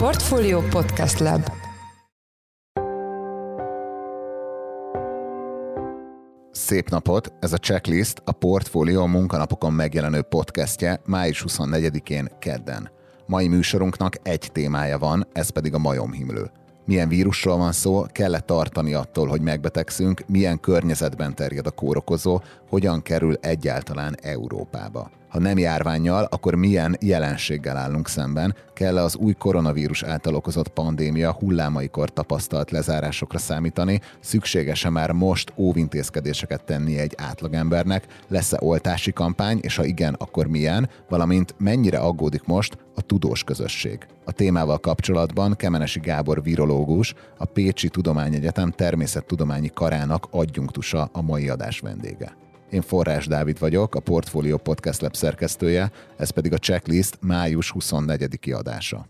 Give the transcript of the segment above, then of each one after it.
Portfolio Podcast Lab Szép napot! Ez a Checklist a Portfolio munkanapokon megjelenő podcastje május 24-én kedden. Mai műsorunknak egy témája van, ez pedig a majomhimlő. Milyen vírusról van szó, kell -e tartani attól, hogy megbetegszünk, milyen környezetben terjed a kórokozó, hogyan kerül egyáltalán Európába. Ha nem járványjal, akkor milyen jelenséggel állunk szemben? kell -e az új koronavírus által okozott pandémia hullámaikor tapasztalt lezárásokra számítani? Szükséges-e már most óvintézkedéseket tenni egy átlagembernek? Lesz-e oltási kampány, és ha igen, akkor milyen? Valamint mennyire aggódik most a tudós közösség? A témával kapcsolatban Kemenesi Gábor virológus, a Pécsi Tudományegyetem természettudományi karának adjunktusa a mai adás vendége. Én Forrás Dávid vagyok, a Portfolio Podcast Lab szerkesztője, ez pedig a checklist május 24. adása.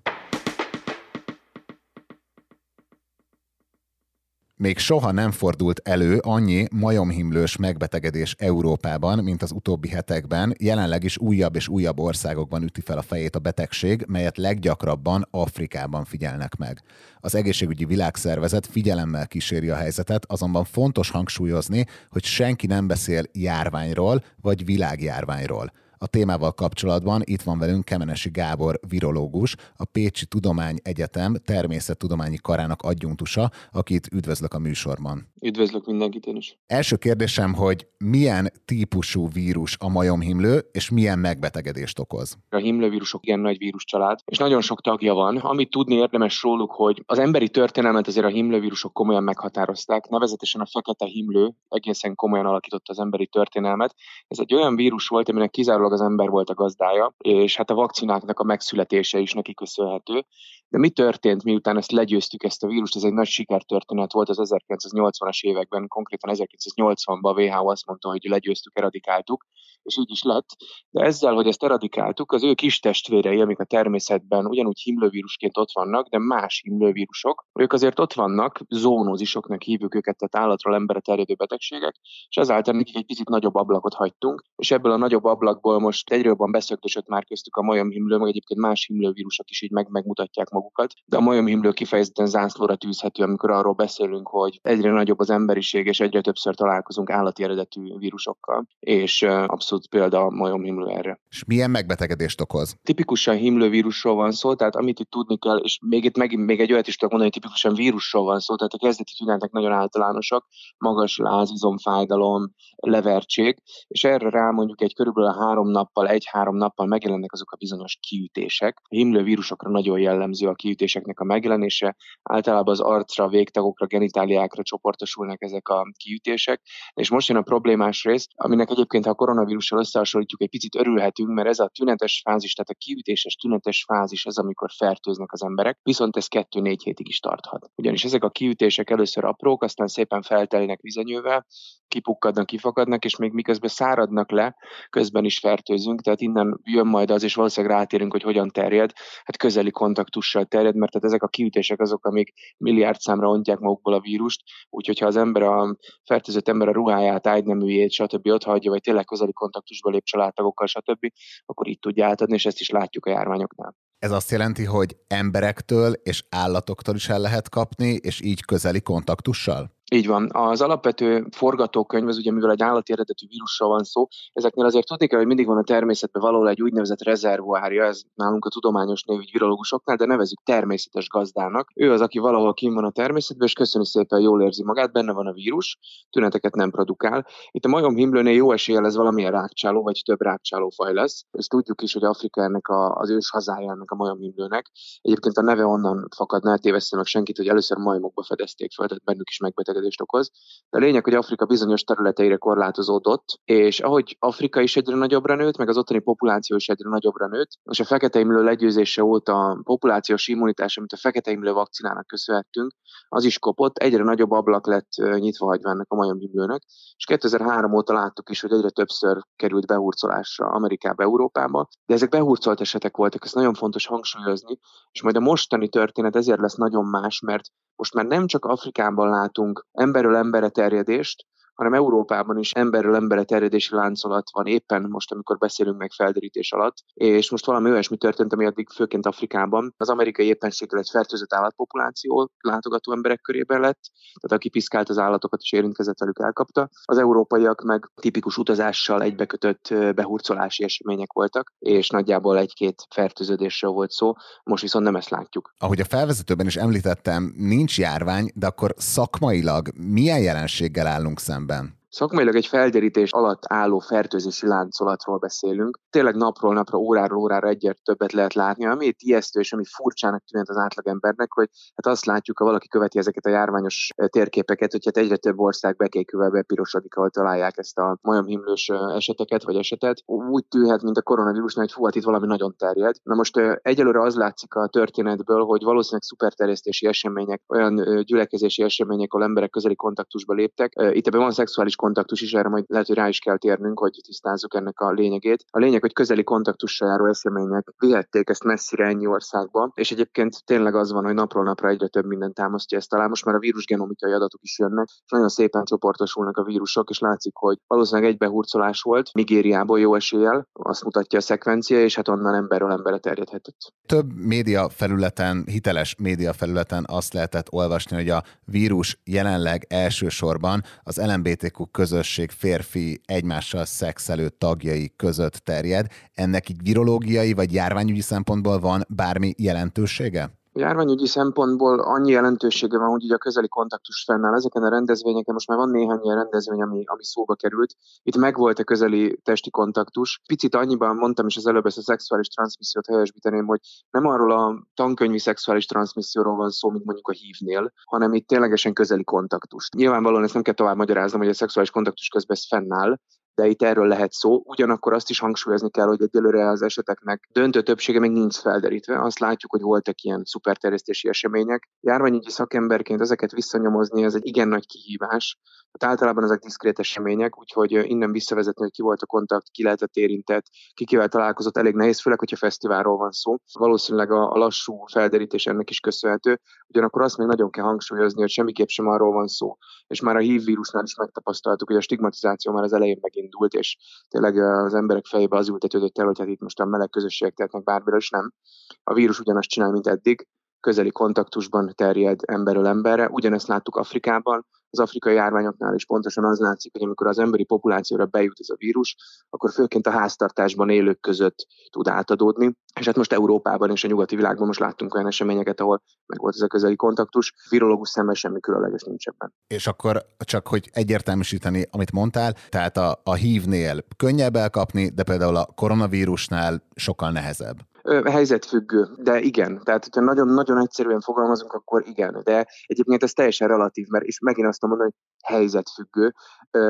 Még soha nem fordult elő annyi majomhimlős megbetegedés Európában, mint az utóbbi hetekben. Jelenleg is újabb és újabb országokban üti fel a fejét a betegség, melyet leggyakrabban Afrikában figyelnek meg. Az egészségügyi világszervezet figyelemmel kíséri a helyzetet, azonban fontos hangsúlyozni, hogy senki nem beszél járványról vagy világjárványról. A témával kapcsolatban itt van velünk Kemenesi Gábor virológus, a Pécsi Tudomány Egyetem természettudományi karának adjunktusa, akit üdvözlök a műsorban. Üdvözlök mindenkit én is. Első kérdésem, hogy milyen típusú vírus a majomhimlő, és milyen megbetegedést okoz? A himlővírusok igen nagy víruscsalád, és nagyon sok tagja van. Amit tudni érdemes róluk, hogy az emberi történelmet azért a himlővírusok komolyan meghatározták, nevezetesen a fekete himlő egészen komolyan alakította az emberi történelmet. Ez egy olyan vírus volt, aminek kizárólag kizárólag az ember volt a gazdája, és hát a vakcináknak a megszületése is neki köszönhető. De mi történt, miután ezt legyőztük, ezt a vírust? Ez egy nagy sikertörténet volt az 1980-as években, konkrétan 1980-ban a WHO azt mondta, hogy legyőztük, eradikáltuk, és így is lett. De ezzel, hogy ezt eradikáltuk, az ő kis testvérei, amik a természetben ugyanúgy himlővírusként ott vannak, de más himlővírusok, ők azért ott vannak, zónózisoknak hívjuk őket, tehát állatról emberre terjedő betegségek, és ezáltal nekik egy picit nagyobb ablakot hagytunk, és ebből a nagyobb ablakból most egyre jobban beszöktösött már köztük a majomhimlő, meg egyébként más himlővírusok is így meg megmutatják magukat, de a majomhimlő kifejezetten zászlóra tűzhető, amikor arról beszélünk, hogy egyre nagyobb az emberiség, és egyre többször találkozunk állati eredetű vírusokkal, és abszolút példa a majomhimlő erre. És milyen megbetegedést okoz? Tipikusan himlővírusról van szó, tehát amit itt tudni kell, és még itt megint még egy olyat is tudok mondani, hogy tipikusan vírusról van szó, tehát a kezdeti tünetek nagyon általánosak, magas láz, izomfájdalom, levertség, és erre rá mondjuk egy körülbelül három nappal, egy-három nappal megjelennek azok a bizonyos kiütések. A himlővírusokra nagyon jellemző a kiütéseknek a megjelenése. Általában az arcra, végtagokra, genitáliákra csoportosulnak ezek a kiütések. És most jön a problémás rész, aminek egyébként, ha a koronavírussal összehasonlítjuk, egy picit örülhetünk, mert ez a tünetes fázis, tehát a kiütéses tünetes fázis az, amikor fertőznek az emberek, viszont ez kettő-négy hétig is tarthat. Ugyanis ezek a kiütések először aprók, aztán szépen feltelnek vizenyővel, kipukkadnak, kifakadnak, és még miközben száradnak le, közben is fertőzünk, tehát innen jön majd az, és valószínűleg rátérünk, hogy hogyan terjed, hát közeli kontaktussal terjed, mert tehát ezek a kiütések azok, amik milliárd számra ontják magukból a vírust, úgyhogy ha az ember a fertőzött ember a ruháját, ágyneműjét, stb. ott hagyja, vagy tényleg közeli kontaktusba lép családtagokkal, stb., akkor itt tudja átadni, és ezt is látjuk a járványoknál. Ez azt jelenti, hogy emberektől és állatoktól is el lehet kapni, és így közeli kontaktussal? Így van. Az alapvető forgatókönyv, az ugye mivel egy állati eredetű vírusról van szó, ezeknél azért tudni kell, hogy mindig van a természetben valahol egy úgynevezett rezervoárja, ez nálunk a tudományos név virológusoknál, de nevezük természetes gazdának. Ő az, aki valahol kim van a természetben, és köszöni szépen, jól érzi magát, benne van a vírus, tüneteket nem produkál. Itt a majom himlőnél jó eséllyel ez valamilyen rákcsáló, vagy több rákcsálófaj lesz. Ezt tudjuk is, hogy Afrika ennek a, az ős hazája ennek a majom himlőnek. Egyébként a neve onnan fakad, ne meg senkit, hogy először majmokba fedezték fel, tehát bennük is megbetegedett felmelegedést okoz. De a lényeg, hogy Afrika bizonyos területeire korlátozódott, és ahogy Afrika is egyre nagyobbra nőtt, meg az ottani populáció is egyre nagyobbra nőtt, és a fekete imlő legyőzése óta a populációs immunitás, amit a fekete imlő vakcinának köszönhettünk, az is kopott, egyre nagyobb ablak lett nyitva hagyva ennek a majomhimlőnek, és 2003 óta láttuk is, hogy egyre többször került behurcolásra Amerikába, Európába, de ezek behurcolt esetek voltak, ezt nagyon fontos hangsúlyozni, és majd a mostani történet ezért lesz nagyon más, mert most már nem csak Afrikában látunk emberről emberre terjedést, hanem Európában is emberről emberre terjedési láncolat van éppen most, amikor beszélünk meg felderítés alatt, és most valami olyasmi történt, ami addig főként Afrikában. Az amerikai éppenségtől egy fertőzött állatpopuláció látogató emberek körében lett, tehát aki piszkált az állatokat és érintkezett velük elkapta. Az európaiak meg tipikus utazással egybekötött behurcolási események voltak, és nagyjából egy-két fertőződésről volt szó, most viszont nem ezt látjuk. Ahogy a felvezetőben is említettem, nincs járvány, de akkor szakmailag milyen jelenséggel állunk szemben? Then. Szakmailag egy felderítés alatt álló fertőzési láncolatról beszélünk. Tényleg napról napra, óráról órára egyet többet lehet látni, ami ijesztő és ami furcsának tűnt az átlagembernek, hogy hát azt látjuk, ha valaki követi ezeket a járványos térképeket, hogy hát egyre több ország bekékülve bepirosodik, ahol találják ezt a majomhimlős eseteket vagy esetet. Úgy tűnhet, mint a koronavírusnál, hogy fú, hát itt valami nagyon terjed. Na most egyelőre az látszik a történetből, hogy valószínűleg szuperterjesztési események, olyan gyülekezési események, ahol emberek közeli kontaktusba léptek. Itt ebben van szexuális kontaktus is, erre majd lehet, hogy rá is kell térnünk, hogy tisztázzuk ennek a lényegét. A lényeg, hogy közeli kontaktussal járó események vihették ezt messzire ennyi országba, és egyébként tényleg az van, hogy napról napra egyre több minden támasztja ezt talán. Most már a vírusgenomikai adatok is jönnek, és nagyon szépen csoportosulnak a vírusok, és látszik, hogy valószínűleg egy behurcolás volt, Nigériából jó eséllyel, azt mutatja a szekvencia, és hát onnan emberről emberre terjedhetett. Több média felületen, hiteles média felületen azt lehetett olvasni, hogy a vírus jelenleg elsősorban az LMBTQ közösség férfi egymással szexelő tagjai között terjed. Ennek így virológiai vagy járványügyi szempontból van bármi jelentősége? Járványügyi szempontból annyi jelentősége van, hogy ugye a közeli kontaktus fennáll. Ezeken a rendezvényeken most már van néhány ilyen rendezvény, ami, ami szóba került. Itt megvolt a közeli testi kontaktus. Picit annyiban mondtam is az előbb ezt a szexuális transmissziót helyesbíteném, hogy nem arról a tankönyvi szexuális transmisszióról van szó, mint mondjuk a hívnél, hanem itt ténylegesen közeli kontaktus. Nyilvánvalóan ezt nem kell tovább magyaráznom, hogy a szexuális kontaktus közben ez fennáll, de itt erről lehet szó. Ugyanakkor azt is hangsúlyozni kell, hogy egyelőre az eseteknek döntő többsége még nincs felderítve. Azt látjuk, hogy voltak ilyen szuperterjesztési események. Járványügyi szakemberként ezeket visszanyomozni, ez egy igen nagy kihívás. Hát általában ezek diszkrét események, úgyhogy innen visszavezetni, hogy ki volt a kontakt, ki lehetett érintett, ki kivel találkozott, elég nehéz, főleg, hogyha fesztiválról van szó. Valószínűleg a, a lassú felderítés ennek is köszönhető. Ugyanakkor azt még nagyon kell hangsúlyozni, hogy semmiképp sem arról van szó. És már a HIV vírusnál is megtapasztaltuk, hogy a stigmatizáció már az elején megindult, és tényleg az emberek fejébe az ültetődött el, hogy hát itt most a meleg közösségek tehetnek bármiről, is nem. A vírus ugyanazt csinál, mint eddig, közeli kontaktusban terjed emberről emberre. Ugyanezt láttuk Afrikában, az afrikai járványoknál is pontosan az látszik, hogy amikor az emberi populációra bejut ez a vírus, akkor főként a háztartásban élők között tud átadódni. És hát most Európában és a nyugati világban most láttunk olyan eseményeket, ahol meg volt ez a közeli kontaktus. Virológus szemben semmi különleges nincs ebben. És akkor csak, hogy egyértelműsíteni, amit mondtál, tehát a, a hívnél könnyebb elkapni, de például a koronavírusnál sokkal nehezebb helyzetfüggő, de igen. Tehát, hogyha nagyon-nagyon egyszerűen fogalmazunk, akkor igen. De egyébként ez teljesen relatív, mert és megint azt mondom, hogy helyzetfüggő.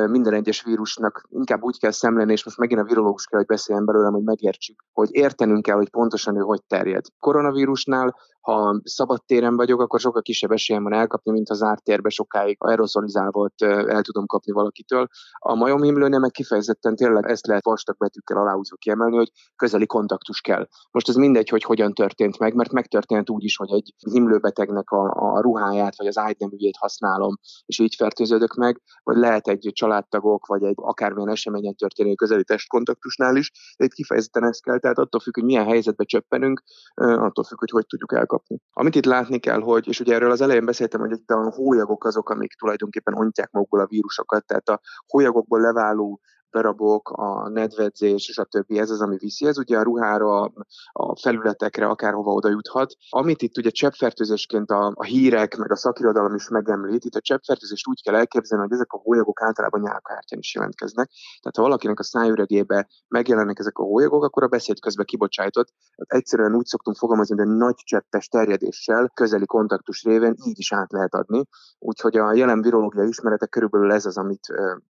Minden egyes vírusnak inkább úgy kell szemlélni, és most megint a virológus kell, hogy beszéljen belőlem, hogy megértsük, hogy értenünk kell, hogy pontosan ő hogy terjed. Koronavírusnál ha szabad téren vagyok, akkor sokkal kisebb esélyem van elkapni, mint ha zárt térbe sokáig aerozolizálva el tudom kapni valakitől. A majomhimlőnél meg kifejezetten tényleg ezt lehet vastag betűkkel aláhúzva kiemelni, hogy közeli kontaktus kell. Most ez mindegy, hogy hogyan történt meg, mert megtörtént úgy is, hogy egy himlőbetegnek a, a ruháját vagy az ágyneműjét használom, és így fertőződök meg, vagy lehet egy családtagok, vagy egy akármilyen eseményen történő közeli testkontaktusnál is, de itt kifejezetten ez kell, tehát attól függ, hogy milyen helyzetbe csöppenünk, attól függ, hogy hogy tudjuk elkapni kapni. Amit itt látni kell, hogy, és ugye erről az elején beszéltem, hogy itt a hólyagok azok, amik tulajdonképpen ontják magukból a vírusokat, tehát a hólyagokból leváló darabok, a nedvedzés és a többi, ez az, ami viszi. Ez ugye a ruhára, a felületekre, akárhova oda juthat. Amit itt ugye cseppfertőzésként a, a hírek, meg a szakirodalom is megemlít, itt a cseppfertőzést úgy kell elképzelni, hogy ezek a hólyagok általában nyálkártyán is jelentkeznek. Tehát ha valakinek a szájüregébe megjelennek ezek a hólyagok, akkor a beszéd közben kibocsájtott. Tehát egyszerűen úgy szoktunk fogalmazni, hogy nagy cseppes terjedéssel, közeli kontaktus révén így is át lehet adni. Úgyhogy a jelen virológiai ismeretek körülbelül ez az, amit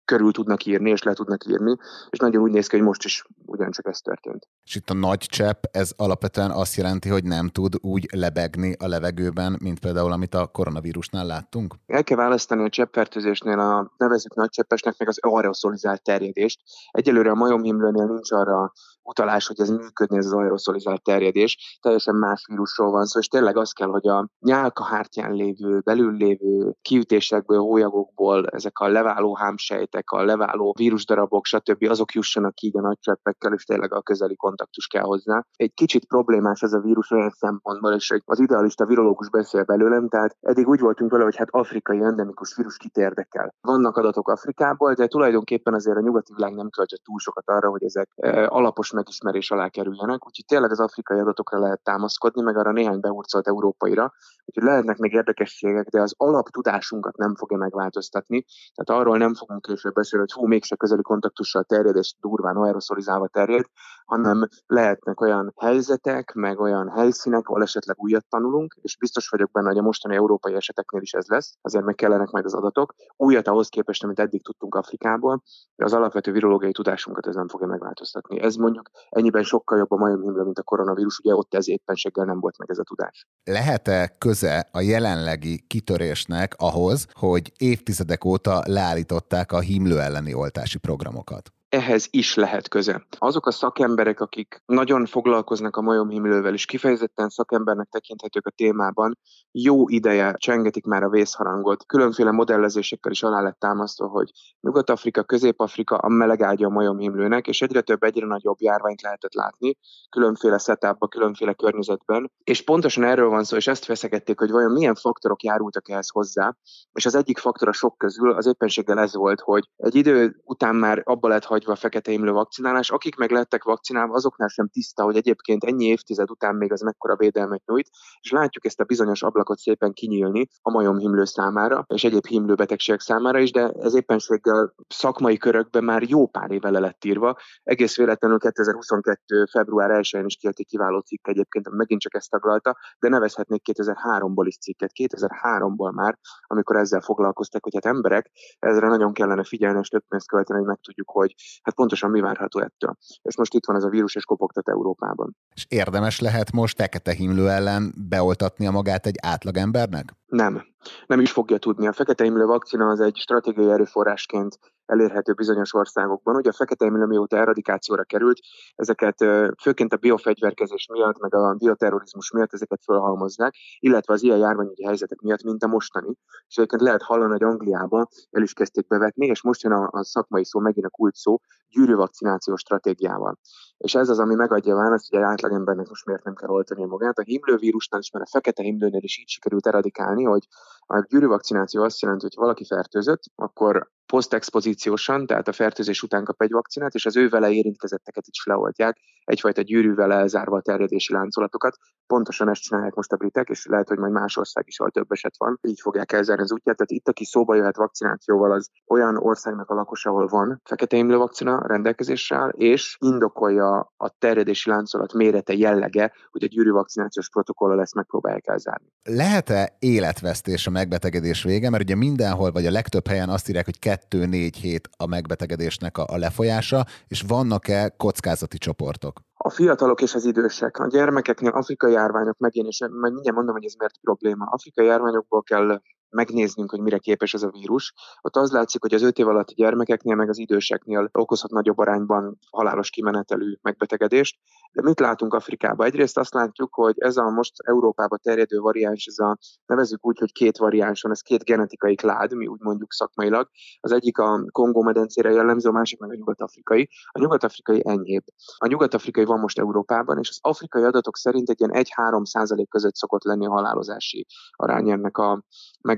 körül tudnak írni, és le tudnak írni, és nagyon úgy néz ki, hogy most is ugyancsak ez történt. És itt a nagy csepp, ez alapvetően azt jelenti, hogy nem tud úgy lebegni a levegőben, mint például amit a koronavírusnál láttunk? El kell választani a cseppfertőzésnél a nevezük nagy cseppesnek meg az aeroszolizált terjedést. Egyelőre a majomhimlőnél nincs arra utalás, hogy ez működni, ez az aeroszolizált terjedés. Teljesen más vírusról van szó, és tényleg az kell, hogy a nyálkahártyán lévő, belül lévő kiütésekből, hólyagokból, ezek a leváló hámsejtek, a leváló vírusdarabok, stb. azok jussanak ki a nagy cseppekkel, és tényleg a közeli kontaktus kell hozzá. Egy kicsit problémás ez a vírus olyan szempontból, és az idealista virológus beszél belőlem, tehát eddig úgy voltunk vele, hogy hát afrikai endemikus vírus kit érdekel. Vannak adatok Afrikából, de tulajdonképpen azért a nyugati világ nem költött túl sokat arra, hogy ezek eh, alapos megismerés alá kerüljenek, úgyhogy tényleg az afrikai adatokra lehet támaszkodni, meg arra néhány beurcolt európaira, úgyhogy lehetnek még érdekességek, de az alaptudásunkat nem fogja megváltoztatni, tehát arról nem fogunk később beszélni, hogy hú, mégse közeli kontaktussal terjed, és durván aeroszolizálva terjed, hanem lehetnek olyan helyzetek, meg olyan helyszínek, ahol esetleg újat tanulunk, és biztos vagyok benne, hogy a mostani európai eseteknél is ez lesz, azért meg kellenek majd az adatok. Újat ahhoz képest, amit eddig tudtunk Afrikából, de az alapvető virológiai tudásunkat ez nem fogja megváltoztatni. Ez mondjuk ennyiben sokkal jobb a majomhimlő, mint a koronavírus, ugye ott ez éppenséggel nem volt meg ez a tudás. Lehet-e köze a jelenlegi kitörésnek ahhoz, hogy évtizedek óta leállították a himlő elleni oltási programokat? Ehhez is lehet köze. Azok a szakemberek, akik nagyon foglalkoznak a majomhimlővel, és kifejezetten szakembernek tekinthetők a témában, jó ideje csengetik már a vészharangot. Különféle modellezésekkel is alá lett támasztva, hogy Nyugat-Afrika, Közép-Afrika a meleg ágya a majomhimlőnek, és egyre több, egyre nagyobb járványt lehetett látni, különféle setupba, különféle környezetben. És pontosan erről van szó, és ezt feszegették, hogy vajon milyen faktorok járultak ehhez hozzá. És az egyik faktor a sok közül az éppenséggel ez volt, hogy egy idő után már abba lett hagyva a fekete himlő vakcinálás. Akik meg lettek vakcinálva, azoknál sem tiszta, hogy egyébként ennyi évtized után még az mekkora védelmet nyújt, és látjuk ezt a bizonyos ablakot szépen kinyílni a majomhimlő számára, és egyéb himlőbetegségek számára is, de ez éppenséggel szakmai körökben már jó pár éve le lett írva. Egész véletlenül 2022. február 1-én is kiadott egy kiváló cikk egyébként, megint csak ezt taglalta, de nevezhetnék 2003-ból is cikket, 2003-ból már, amikor ezzel foglalkoztak, hogy hát emberek, ezre nagyon kellene figyelni, és több pénzt költeni, hogy megtudjuk, hogy hát pontosan mi várható ettől. És most itt van ez a vírus, és kopogtat Európában. És érdemes lehet most fekete himlő ellen beoltatnia magát egy átlagembernek? Nem. Nem is fogja tudni. A fekete himlő vakcina az egy stratégiai erőforrásként elérhető bizonyos országokban. Ugye a fekete emlő mióta eradikációra került, ezeket főként a biofegyverkezés miatt, meg a bioterrorizmus miatt ezeket felhalmozzák, illetve az ilyen járványügyi helyzetek miatt, mint a mostani. És egyébként lehet hallani, hogy Angliában el is kezdték bevetni, és most jön a, a szakmai szó, megint a kult szó, gyűrűvakcinációs stratégiával. És ez az, ami megadja a választ, hogy egy átlagembernek most miért nem kell oltani magát. A himlővírusnál is, mert a fekete himlőnél is így sikerült eradikálni, hogy a gyűrűvakcináció azt jelenti, hogy valaki fertőzött, akkor posztexpozíciósan, tehát a fertőzés után kap egy vakcinát, és az ő vele érintkezetteket is leoltják, egyfajta gyűrűvel elzárva a terjedési láncolatokat. Pontosan ezt csinálják most a britek, és lehet, hogy majd más ország is, ahol több eset van, így fogják elzárni az útját. Tehát itt, aki szóba jöhet vakcinációval, az olyan országnak a lakosa, ahol van fekete imlő vakcina rendelkezéssel, és indokolja a terjedési láncolat mérete jellege, hogy a gyűrű vakcinációs protokolla lesz, megpróbálják elzárni. Lehet-e életvesztés a megbetegedés vége? Mert ugye mindenhol, vagy a legtöbb helyen azt írják, hogy 2-4 hét a megbetegedésnek a, a lefolyása, és vannak-e kockázati csoportok? A fiatalok és az idősek. A gyermekeknél afrikai járványok megjelenés, majd mindjárt mondom, hogy ez miért probléma. Afrikai járványokból kell megnéznünk, hogy mire képes ez a vírus. Ott az látszik, hogy az 5 év alatti gyermekeknél, meg az időseknél okozhat nagyobb arányban halálos kimenetelű megbetegedést. De mit látunk Afrikában? Egyrészt azt látjuk, hogy ez a most Európába terjedő variáns, ez a nevezük úgy, hogy két variáns van, ez két genetikai klád, mi úgy mondjuk szakmailag. Az egyik a Kongó medencére jellemző, a másik meg a nyugat-afrikai. A nyugat-afrikai enyhébb. A nyugat-afrikai van most Európában, és az afrikai adatok szerint egy ilyen 1-3 százalék között szokott lenni a halálozási arány ennek a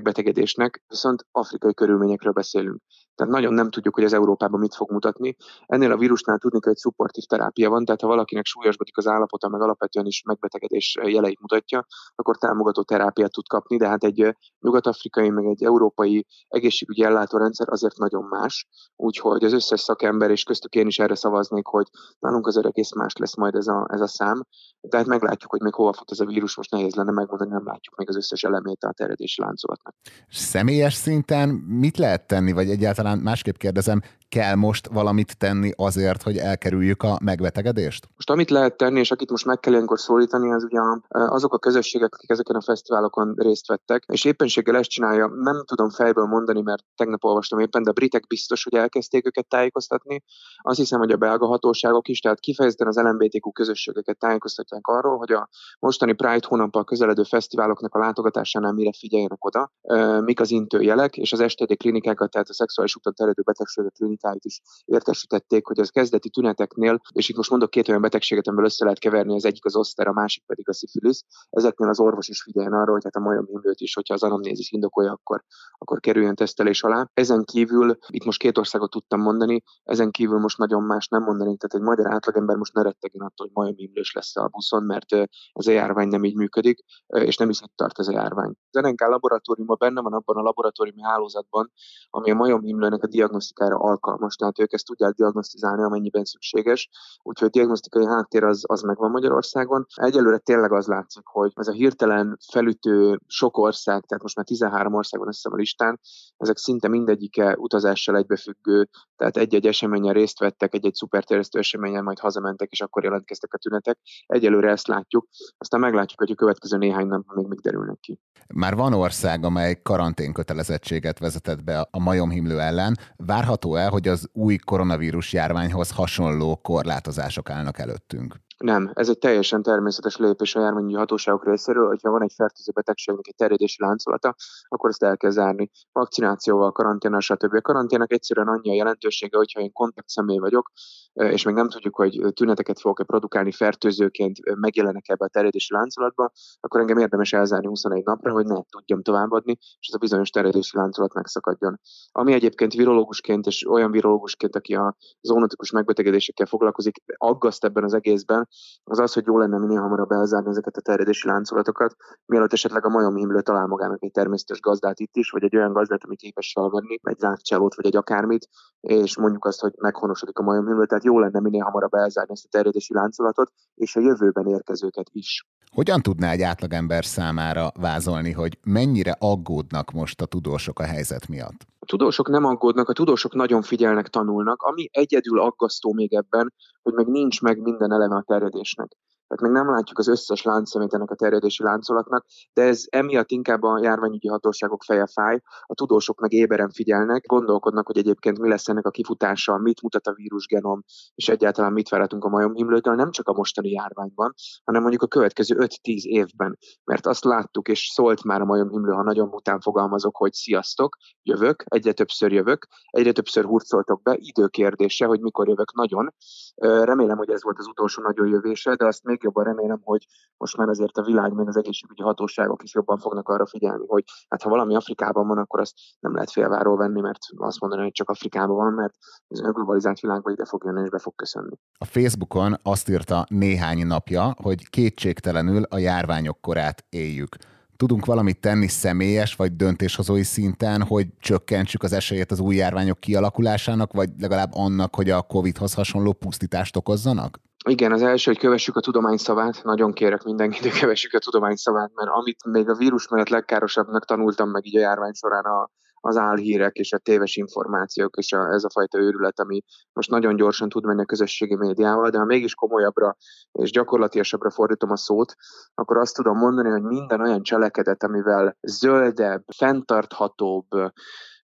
megbetegedésnek, viszont afrikai körülményekről beszélünk. Tehát nagyon nem tudjuk, hogy az Európában mit fog mutatni. Ennél a vírusnál tudni, hogy egy szupportív terápia van, tehát ha valakinek súlyosbodik az állapota, meg alapvetően is megbetegedés jeleit mutatja, akkor támogató terápiát tud kapni, de hát egy nyugat-afrikai, meg egy európai egészségügyi ellátórendszer azért nagyon más, úgyhogy az összes szakember, és köztük én is erre szavaznék, hogy nálunk azért egész más lesz majd ez a, ez a szám, tehát meglátjuk, hogy még hova fut ez a vírus, most nehéz lenne megmondani, nem látjuk még az összes elemét a terjedési láncolatnak. Személyes szinten mit lehet tenni, vagy egyáltalán másképp kérdezem, kell most valamit tenni azért, hogy elkerüljük a megbetegedést? Most amit lehet tenni, és akit most meg kell ilyenkor szólítani, az ugye azok a közösségek, akik ezeken a fesztiválokon részt vettek, és éppenséggel ezt csinálja, nem tudom fejből mondani, mert tegnap olvastam éppen, de a britek biztos, hogy elkezdték őket tájékoztatni. Azt hiszem, hogy a belga hatóságok is, tehát kifejezetten az LMBTQ közösségeket tájékoztatják arról, hogy a mostani Pride hónappal közeledő fesztiváloknak a látogatásánál mire figyeljenek oda, mik az intőjelek, és az STD klinikákat, tehát a szexuális úton terjedő betegségek klinikáit is értesítették, hogy az kezdeti tüneteknél, és itt most mondok két olyan betegséget, amiből össze lehet keverni, az egyik az oszter, a másik pedig a szifilisz. Ezeknél az orvos is figyeljen arra, hogy hát a majomhimlőt is, hogyha az anamnézis indokolja, akkor, akkor kerüljön tesztelés alá. Ezen kívül, itt most két országot tudtam mondani, ezen kívül most nagyon más nem mondani, tehát egy magyar átlagember most ne rettegjen attól, hogy majomhimlős lesz a buszon, mert ez a járvány nem így működik, és nem is itt tart ez a járvány. Az NNK laboratóriuma benne van abban a laboratóriumi hálózatban, ami a majomhimlőnek a diagnosztikára alkalmas, tehát ők ezt tudják diagnosztizálni, amennyiben szükséges. Úgyhogy diagnosztikai háttér az, az megvan Magyarországon. Egyelőre tényleg az látszik, hogy ez a hirtelen felütő sok ország, tehát most már 13 ország van össze a listán, ezek szinte mindegyike utazással egybefüggő, tehát egy-egy eseményen részt vettek, egy-egy szuperterjesztő eseményen majd hazamentek, és akkor jelentkeztek a tünetek. Egyelőre ezt látjuk, aztán meglátjuk, hogy a következő néhány nap még még derülnek ki. Már van ország, amely karantén kötelezettséget vezetett be a majomhimlő ellen. Várható-e, hogy az új koronavírus járványhoz hasonló korlátozások állnak előttünk? Nem, ez egy teljesen természetes lépés a járványi hatóságok részéről, hogyha van egy fertőző betegségnek egy terjedési láncolata, akkor ezt el kell zárni. Vakcinációval, karanténnal, stb. A karanténnak egyszerűen annyi a jelentősége, hogyha én kontakt személy vagyok, és még nem tudjuk, hogy tüneteket fogok-e produkálni fertőzőként, megjelenek ebbe a terjedési láncolatba, akkor engem érdemes elzárni 21 napra, hogy ne tudjam továbbadni, és ez a bizonyos terjedési láncolat megszakadjon. Ami egyébként virológusként és olyan virológusként, aki a zónotikus megbetegedésekkel foglalkozik, aggaszt ebben az egészben, az az, hogy jó lenne minél hamarabb elzárni ezeket a terjedési láncolatokat, mielőtt esetleg a majomhimlő talál magának egy természetes gazdát itt is, vagy egy olyan gazdát, ami képes felvenni, egy rákcsálót, vagy egy akármit, és mondjuk azt, hogy meghonosodik a majomhimlő, tehát jó lenne minél hamarabb elzárni ezt a terjedési láncolatot, és a jövőben érkezőket is. Hogyan tudná egy átlagember számára vázolni, hogy mennyire aggódnak most a tudósok a helyzet miatt? Tudósok nem aggódnak, a tudósok nagyon figyelnek, tanulnak. Ami egyedül aggasztó még ebben, hogy meg nincs meg minden eleme a terjedésnek. Tehát még nem látjuk az összes láncszemét ennek a terjedési láncolatnak, de ez emiatt inkább a járványügyi hatóságok feje fáj, a tudósok meg éberen figyelnek, gondolkodnak, hogy egyébként mi lesz ennek a kifutása, mit mutat a vírusgenom, és egyáltalán mit várhatunk a majomhimlőtől, nem csak a mostani járványban, hanem mondjuk a következő 5-10 évben. Mert azt láttuk, és szólt már a majomhimlő, ha nagyon mután fogalmazok, hogy sziasztok, jövök, egyre többször jövök, egyre többször hurcoltok be, időkérdése, hogy mikor jövök nagyon. Remélem, hogy ez volt az utolsó nagyon jövése, de azt még még jobban remélem, hogy most már azért a világ, meg az egészségügyi hatóságok is jobban fognak arra figyelni, hogy hát ha valami Afrikában van, akkor azt nem lehet félváról venni, mert azt mondani, hogy csak Afrikában van, mert ez a globalizált világban ide fog jönni és be fog köszönni. A Facebookon azt írta néhány napja, hogy kétségtelenül a járványok korát éljük. Tudunk valamit tenni személyes vagy döntéshozói szinten, hogy csökkentsük az esélyét az új járványok kialakulásának, vagy legalább annak, hogy a COVID-hoz hasonló pusztítást okozzanak? Igen, az első, hogy kövessük a tudomány szavát. Nagyon kérek mindenkit, hogy kövessük a tudomány szavát, mert amit még a vírus mellett legkárosabbnak tanultam meg így a járvány során a, az álhírek és a téves információk és a, ez a fajta őrület, ami most nagyon gyorsan tud menni a közösségi médiával, de ha mégis komolyabbra és gyakorlatilasabbra fordítom a szót, akkor azt tudom mondani, hogy minden olyan cselekedet, amivel zöldebb, fenntarthatóbb,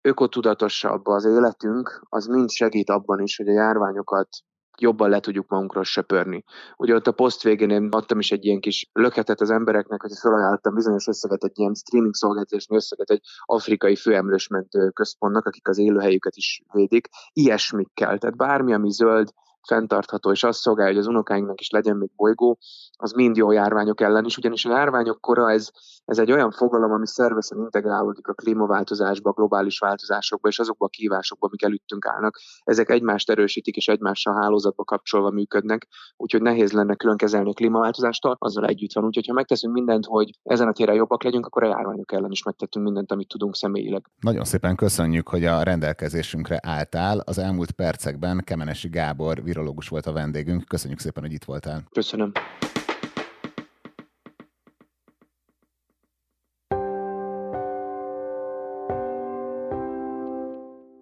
ökotudatosabb az életünk, az mind segít abban is, hogy a járványokat jobban le tudjuk magunkról söpörni. Ugye ott a poszt végén én adtam is egy ilyen kis löketet az embereknek, hogy felajánlottam bizonyos összeget egy ilyen streaming szolgáltatási összeget egy afrikai főemlősmentő központnak, akik az élőhelyüket is védik. Ilyesmikkel, tehát bármi, ami zöld, fenntartható, és azt szolgálja, hogy az unokáinknak is legyen még bolygó, az mind jó járványok ellen is, ugyanis a járványok kora ez, ez egy olyan fogalom, ami szervesen integrálódik a klímaváltozásba, a globális változásokba és azokba a kívásokba, amik előttünk állnak. Ezek egymást erősítik és egymással hálózatba kapcsolva működnek, úgyhogy nehéz lenne külön kezelni a klímaváltozástól, azzal együtt van. Úgyhogy ha megteszünk mindent, hogy ezen a téren jobbak legyünk, akkor a járványok ellen is megtettünk mindent, amit tudunk személyileg. Nagyon szépen köszönjük, hogy a rendelkezésünkre álltál. Az elmúlt percekben Kemenesi Gábor virológus volt a vendégünk. Köszönjük szépen, hogy itt voltál. Köszönöm.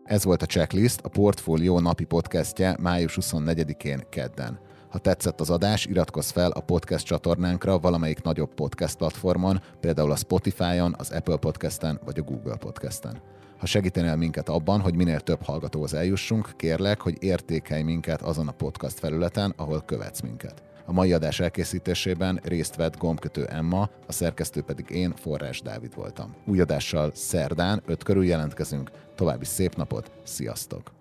Ez volt a Checklist, a Portfólió napi podcastje május 24-én kedden. Ha tetszett az adás, iratkozz fel a podcast csatornánkra valamelyik nagyobb podcast platformon, például a Spotify-on, az Apple Podcast-en vagy a Google Podcast-en. Ha segítenél minket abban, hogy minél több hallgatóhoz eljussunk, kérlek, hogy értékelj minket azon a podcast felületen, ahol követsz minket. A mai adás elkészítésében részt vett gombkötő Emma, a szerkesztő pedig én, Forrás Dávid voltam. Új adással szerdán, öt körül jelentkezünk. További szép napot, sziasztok!